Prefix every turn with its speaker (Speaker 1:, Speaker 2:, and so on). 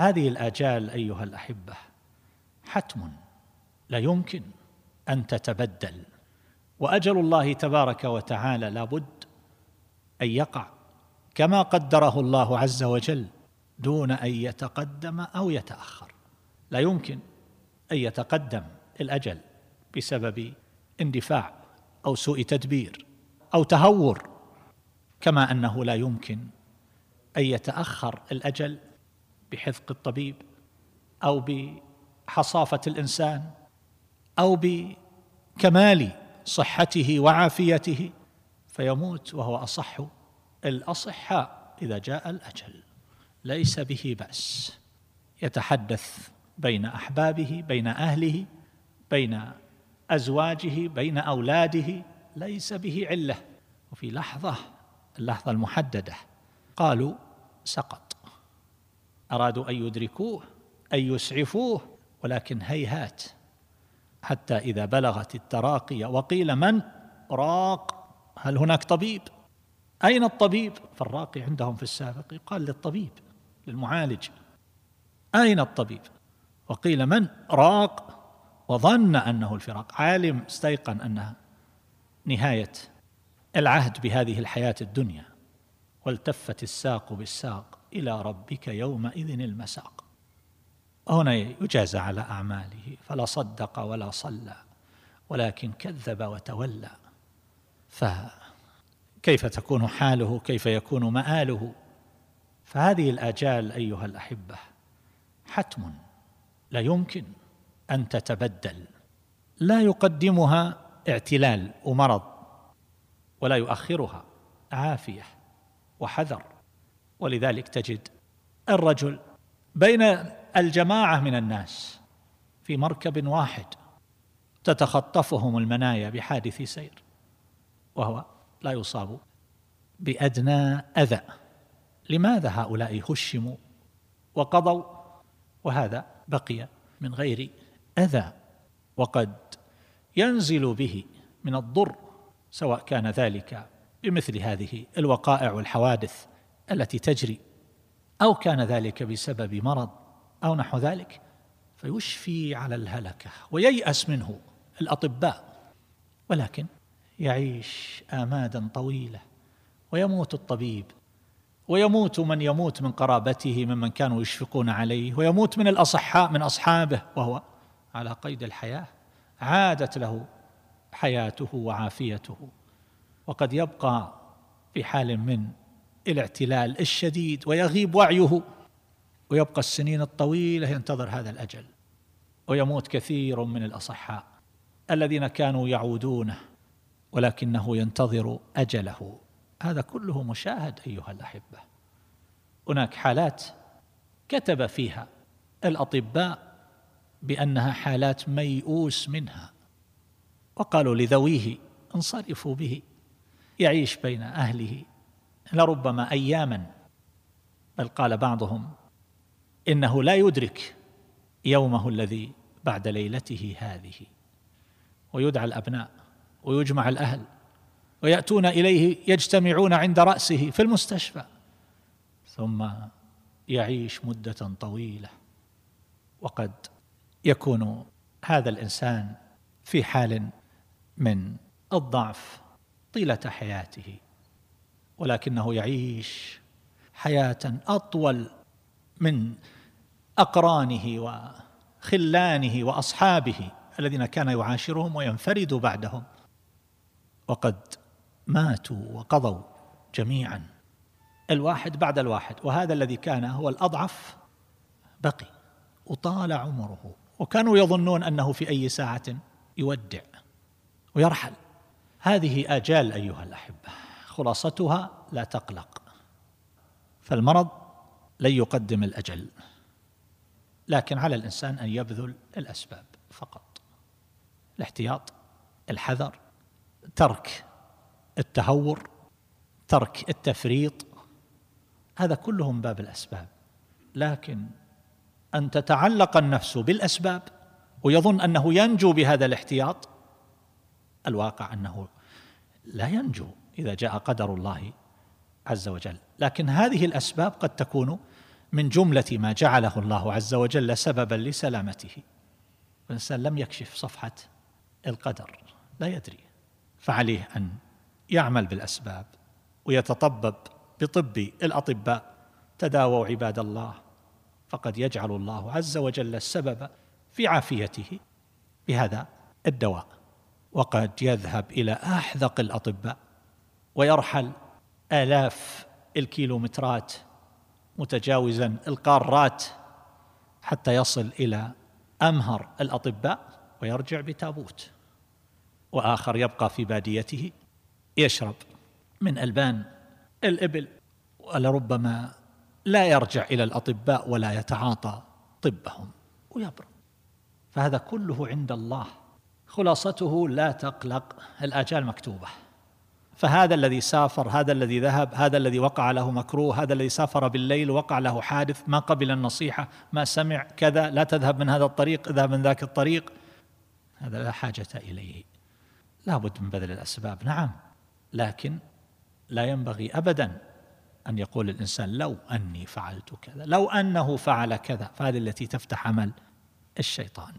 Speaker 1: هذه الآجال أيها الأحبة حتم لا يمكن أن تتبدل وأجل الله تبارك وتعالى لابد أن يقع كما قدره الله عز وجل دون أن يتقدم أو يتأخر. لا يمكن أن يتقدم الأجل بسبب اندفاع أو سوء تدبير أو تهور كما أنه لا يمكن أن يتأخر الأجل بحذق الطبيب أو بحصافة الإنسان أو بكمال صحته وعافيته فيموت وهو أصح الاصحاء إذا جاء الأجل. ليس به بأس. يتحدث بين أحبابه بين أهله بين أزواجه بين أولاده. ليس به علة. وفي لحظة اللحظة المحددة قالوا سقط. أرادوا أن يدركوه أن يسعفوه ولكن هيهات. حتى إذا بلغت التراقي وقيل من؟ راق. هل هناك طبيب؟ أين الطبيب؟ فالراقي عندهم في السابق يقال للطبيب للمعالج. أين الطبيب؟ وقيل من؟ راق. وظن أنه الفراق. عالم استيقن أنها نهاية العهد بهذه الحياة الدنيا والتفت الساق بالساق. إلى ربك يومئذ المساق. هنا يجازى على أعماله فلا صدق ولا صلى ولكن كذب وتولى. فكيف تكون حاله؟ كيف يكون مآله؟ فهذه الآجال أيها الأحبة حتم. لا يمكن أن تتبدل. لا يقدمها اعتلال ومرض ولا يؤخرها عافية وحذر. ولذلك تجد الرجل بين الجماعة من الناس في مركب واحد تتخطفهم المنايا بحادث سير وهو لا يصاب بأدنى أذى. لماذا هؤلاء هشموا وقضوا؟ وهذا بقي من غير أذى وقد ينزل به من الضر سواء كان ذلك بمثل هذه الوقائع والحوادث التي تجري أو كان ذلك بسبب مرض أو نحو ذلك فيشفي على الهلكة وييأس منه الأطباء. ولكن يعيش آمادا طويلة ويموت الطبيب ويموت من يموت من قرابته ممن كانوا يشفقون عليه ويموت من الأصحاء من أصحابه وهو على قيد الحياة. عادت له حياته وعافيته وقد يبقى في حال من الاعتلال الشديد ويغيب وعيه. ويبقى السنين الطويلة ينتظر هذا الأجل. ويموت كثير من الأصحاء الذين كانوا يعودونه ولكنه ينتظر أجله. هذا كله مشاهد أيها الأحبة. هناك حالات كتب فيها الأطباء بأنها حالات ميؤوس منها وقالوا لذويه انصرفوا به يعيش بين أهله. لربما أياما. بل قال بعضهم إنه لا يدرك يومه الذي بعد ليلته هذه. ويدعى الأبناء ويجمع الأهل ويأتون إليه يجتمعون عند رأسه في المستشفى. ثم يعيش مدة طويلة. وقد يكون هذا الإنسان في حال من الضعف طيلة حياته. ولكنه يعيش حياة أطول من أقرانه وخلانه وأصحابه الذين كان يعاشرهم وينفرد بعدهم. وقد ماتوا وقضوا جميعا. الواحد بعد الواحد. وهذا الذي كان هو الأضعف بقي. وطال عمره. وكانوا يظنون أنه في أي ساعة يودع ويرحل. هذه آجال أيها الأحبة. خلاصتها لا تقلق. فالمرض لن يقدم الأجل لكن على الإنسان أن يبذل الأسباب فقط. الاحتياط الحذر ترك التهور ترك التفريط هذا كله من باب الأسباب. لكن أن تتعلق النفس بالأسباب ويظن أنه ينجو بهذا الاحتياط الواقع أنه لا ينجو. إذا جاء قدر الله عز وجل. لكن هذه الأسباب قد تكون من جملة ما جعله الله عز وجل سببا لسلامته. الإنسان لم يكشف صفحة القدر لا يدري. فعليه أن يعمل بالأسباب ويتطبب بطب الأطباء. تداووا عباد الله فقد يجعل الله عز وجل السبب في عافيته. بهذا الدواء. وقد يذهب إلى أحذق الأطباء. ويرحل آلاف الكيلومترات متجاوزا القارات حتى يصل إلى أمهر الأطباء ويرجع بتابوت. وآخر يبقى في باديته يشرب من ألبان الإبل ولربما لا يرجع إلى الأطباء ولا يتعاطى طبهم ويبرأ فهذا كله عند الله. خلاصته لا تقلق الآجال مكتوبة. فهذا الذي سافر هذا الذي ذهب هذا الذي وقع له مكروه هذا الذي سافر بالليل وقع له حادث ما قبل النصيحة ما سمع كذا لا تذهب من هذا الطريق اذهب من ذاك الطريق. هذا لا حاجة إليه. لابد من بذل الأسباب نعم. لكن لا ينبغي ابدا أن يقول الإنسان لو أني فعلت كذا لو أنه فعل كذا فهذه التي تفتح عمل الشيطان.